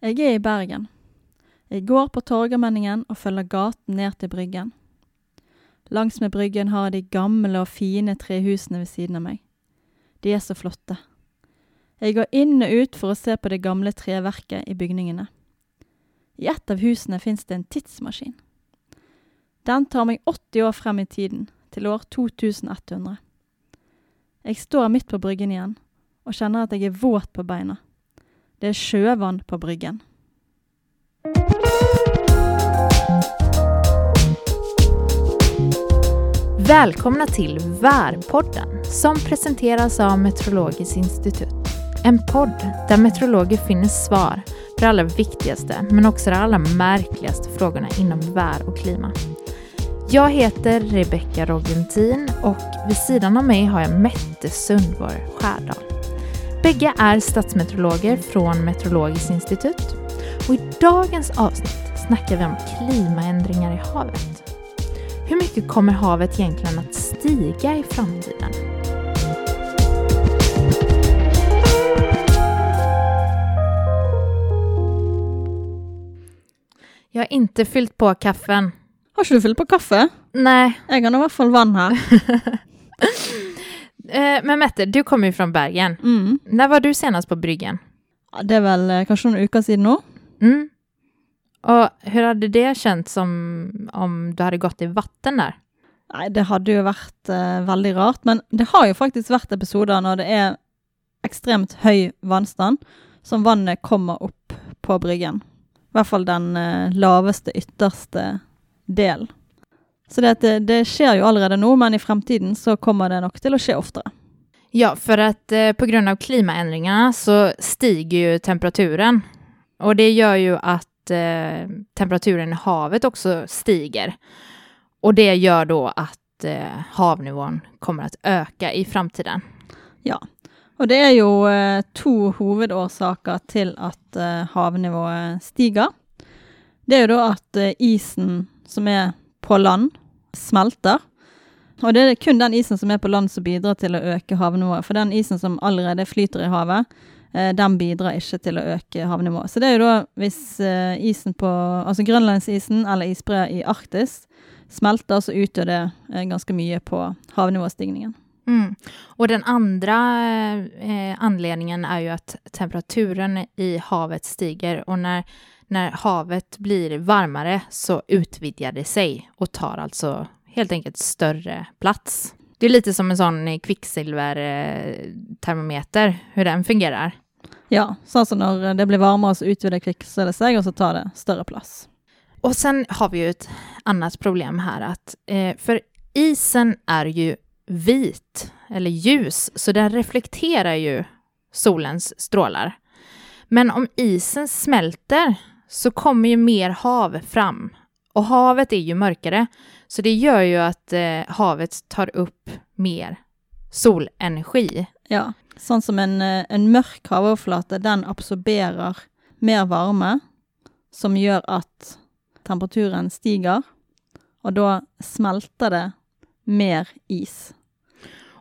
Jeg er i Bergen. Jeg går på Torgallmenningen og følger gaten ned til Bryggen. Längs med Bryggen har jeg de gamle og fine trehusene ved siden av meg. De er så flotte. Jeg går inn og ut for å se på det gamle treverket i bygningene. I ett av husene fins det en tidsmaskin. Den tar meg 80 år frem i tiden, til år 2100. Jeg står midt på bryggen igjen og kjenner at jeg er våt på beina. Det är sjøvann på bryggen. Välkomna till Värpodden som presenteras av Meteorologiskt institut. En podd där meteorologer finner svar på de allra viktigaste men också de allra märkligaste frågorna inom vär och klimat. Jag heter Rebecka Rogentin och vid sidan av mig har jag Mette Sundborg Skärdal. Bägge är statsmeteorologer från Meteorologiskt institut och i dagens avsnitt snackar vi om klimaändringar i havet. Hur mycket kommer havet egentligen att stiga i framtiden? Jag har inte fyllt på kaffen. Har du fylt på kaffe? Nej, Jeg har i hvert fall vann her. Eh, men Mette, du kommer ju från Bergen. Mm. När var du senast på bryggen? Ja, Det er vel eh, kanskje noen uker siden nå. Mm. Och hur hade det känts som om du hade gått i vatten där? Nei, det hadde jo vært eh, veldig rart. Men det har jo faktisk vært episoder når det er ekstremt høy vannstand, som vannet kommer opp på bryggen. I hvert fall den eh, laveste, ytterste delen. Så det, at det, det skjer jo allerede nå, men i fremtiden så kommer det nok til å skje oftere. Ja, för att eh, på grund av klimaändringarna så stiger ju temperaturen. Och det gör ju att eh, temperaturen i havet också stiger. Och det gör då att eh, havnivån kommer att öka i framtiden. Og det er jo eh, to hovedårsaker til at eh, havnivået stiger. Det er jo da at eh, isen som er på land, smelter. Og det er kun den isen som er på land som bidrar til å øke havnivået. For den isen som allerede flyter i havet, eh, den bidrar ikke til å øke havnivået. Så det er jo da hvis eh, isen på Altså grønlandsisen eller isbreet i Arktis smelter, så utgjør det eh, ganske mye på havnivåstigningen. Mm. Och den andra eh, anledningen är ju att temperaturen i havet stiger och när, när havet blir varmare så utvidgar det sig och tar alltså helt enkelt större plats. Det är lite som en sån kvicksilvertermometer, hur den fungerar. Ja, sånn som når det blir varmere, så utvider kvikksølvet seg, og så tar det større plass. Och sen har vi ju ett annat problem här att eh, för isen är ju vit eller ljus så den reflekterar ju solens strålar. Men om isen smälter så kommer ju mer hav fram och havet är ju mörkare så det gör ju att eh, havet tar upp mer solenergi. Ja, sånn som en, eh, en mörk havoverflate, den absorberar mer varme, som gör att temperaturen stiger, och då smälter det mer is.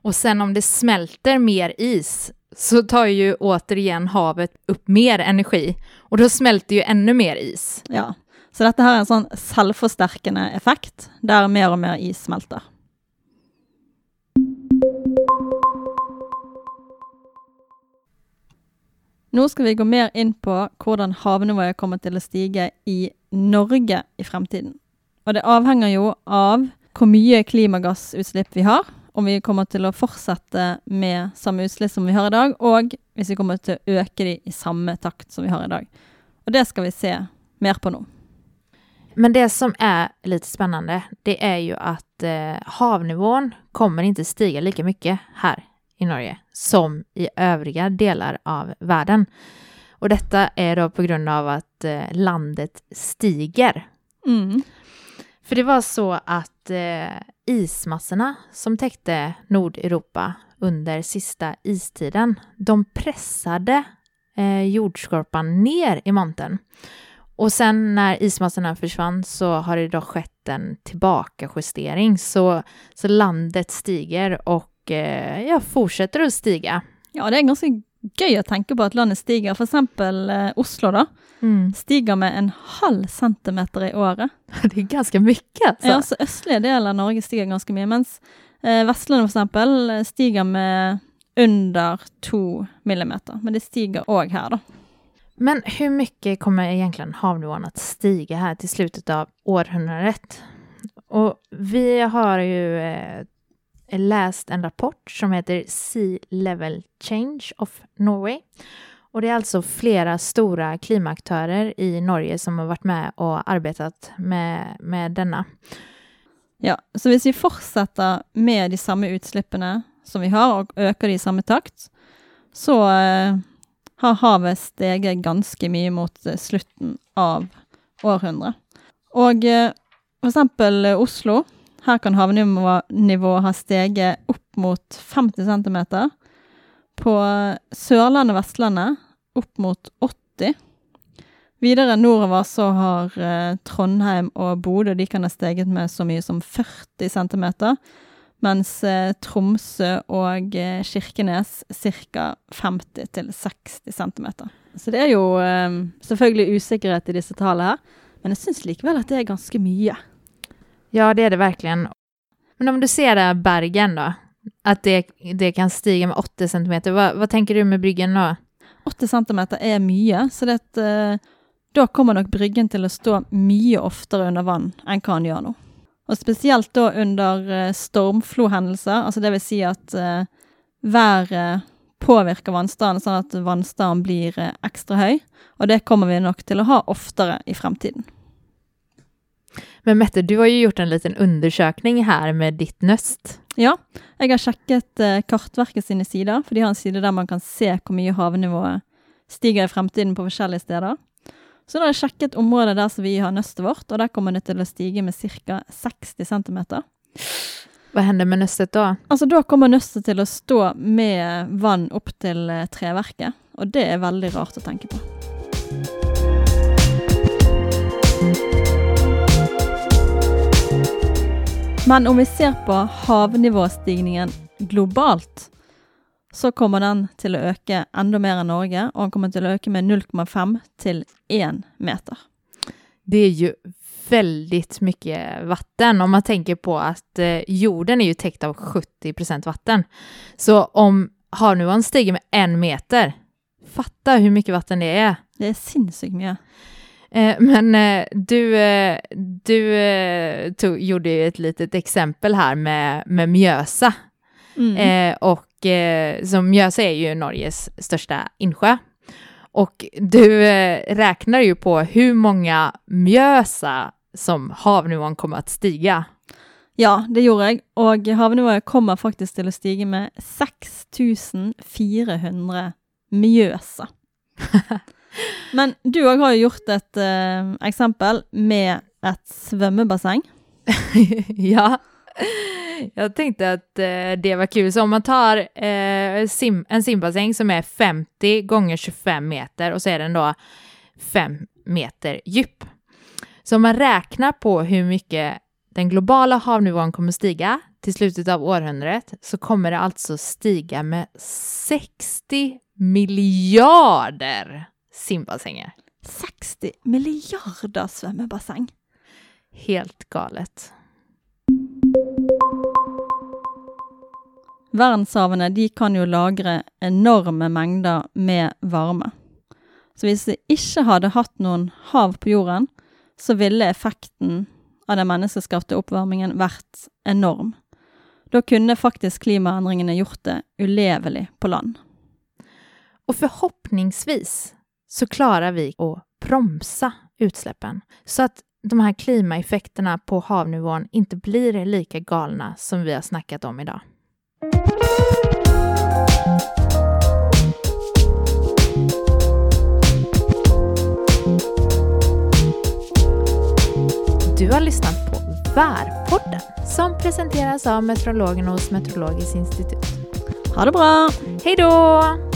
Och sen om det smälter mer is så tar ju återigen havet upp mer energi och då smälter ju ännu mer is. Ja, så detta her en sån salvförstärkande effekt, där mer och mer is smälter. Nu ska vi gå mer in på hur havnivån kommer till att stiga i Norge i framtiden. Och det avhänger ju av hur mycket klimatgasutsläpp vi har, om vi kommer til å fortsette med samme utslipp som vi har i dag, og hvis vi kommer til å øke de i samme takt som vi har i dag. Og det skal vi se mer på nå. Men det som är lite spännande, det är ju att eh, havnivån kommer inte stiga lika mycket här i Norge som i övriga delar av världen. Och detta är då på grund av att eh, landet stiger. Mm. För det var så att eh, ismassorna som täckte Nordeuropa under sista istiden, de pressade eh, jordskorpan ner i montern. Och sen när ismassorna försvann så har det då skett en tillbakajustering så, så landet stiger och eh, ja, fortsätter att stiga. Ja, det är en ganska gøy å tenke på at landet stiger. Eksempel eh, Oslo da, Mm. stiger med en halv centimeter i året. Det är ganska mycket alltså. Ja, så østlige deler av Norge stiger ganske mye, mens eh, Vestlandet eksempel eh, stiger med under to millimeter. Men det stiger òg her, da. Men hur mycket kommer egentligen havnivån att stiga här till slutet av århundradet? Och vi har ju Eh, läst en rapport som heter Sea Level Change of Norway. Och det är alltså flera stora klimaktörer i Norge som har varit med och arbetat med, med denna. Ja, så om vi fortsätter med de samma utsläppen som vi har, och ökar i samma takt, så eh, har havet steget ganska mycket mot eh, slutet av århundradet. Och till exempel Oslo, her kan havnivået ha steget opp mot 50 cm. På eh, Sørlandet og Vestlandet opp mot 80 Videre nordover så har eh, Trondheim og Bodø de kan ha steget med så mye som 40 cm, mens Tromsö Tromsø og eh, Kirkenes ca. 50-60 cm. Så det er jo eh, selvfølgelig usikkerhet i disse tallene her, men jeg syns likevel at det er ganske mye. Ja, det är det verkligen. Men om du ser där Bergen då, att det, det kan stiga med 80 centimeter, vad, vad tänker du med bryggen då? 80 cm är mye, så det eh, då kommer nog Bryggen till att stå mye oftare under vann än kan göra nu. Och speciellt då under eh, stormflodhändelser, alltså det vill säga att eh, været påverkar vannstanden så att vannstanden blir eh, extra hög. Och det kommer vi nog till att ha oftare i framtiden. Men Mette, du har ju gjort en liten undersökning här med ditt nøst. Ja, jeg har sjekket eh, Kartverket sine sider, for de har en side der man kan se hvor mye havnivået stiger i fremtiden på forskjellige steder. Så da har jeg sjekket området der som vi har nøstet vårt, og der kommer det til å stige med ca. 60 cm. Vad händer med nøstet då? Altså da kommer nøstet til å stå med vann opp til eh, treverket, og det er veldig rart å tenke på. Men om vi ser på havnivåstigningen globalt, så kommer den til å øke enda mer enn Norge, og den kommer til å øke med 0,5 til 1 meter. Det är ju väldigt mycket vatten om man tänker på att eh, jorden är ju täckt av 70% vatten. Så om havnivån stiger med en meter, fatta hur mycket vatten det är. Det er sinnssykt mye. Eh, men eh, du, eh, du tog, gjorde ju ett litet exempel här med, med Mjösa. Mm. Och så Mjösa är ju Norges största insjö. Och du räknar ju på hur många Mjösa som havnivån kommer att stiga. Ja, det gjorde jeg, og havnivået kommer faktisk til å stige med 6400 mjøsa. Men du òg har jo gjort et uh, eh, eksempel med et svømmebasseng. ja, jag tänkte att eh, det var kul. Så om man tar eh, sim, en simbassäng som är 50 gånger 25 meter och så är den då 5 meter djup. Så om man räknar på hur mycket den globala havnivån kommer stiga till slutet av århundradet så kommer det alltså stiga med 60 miljarder simbassänger. 60 milliarder svømmebasseng. Helt galet. Verdenshavene de kan jo lagre enorme mengder med varme. Så hvis vi ikke hadde hatt noen hav på jorden, så ville effekten av den menneskeskapte oppvarmingen vært enorm. Da kunne faktisk klimaendringene gjort det ulevelig på land. Och förhoppningsvis så klarar vi att bromsa utsläppen så att de här klimaeffekterna på havnivån inte blir lika galna som vi har snackat om idag. Du har lyssnat på Värpodden som presenteras av meteorologerna hos Meteorologiskt institut. Ha det bra! Hej då!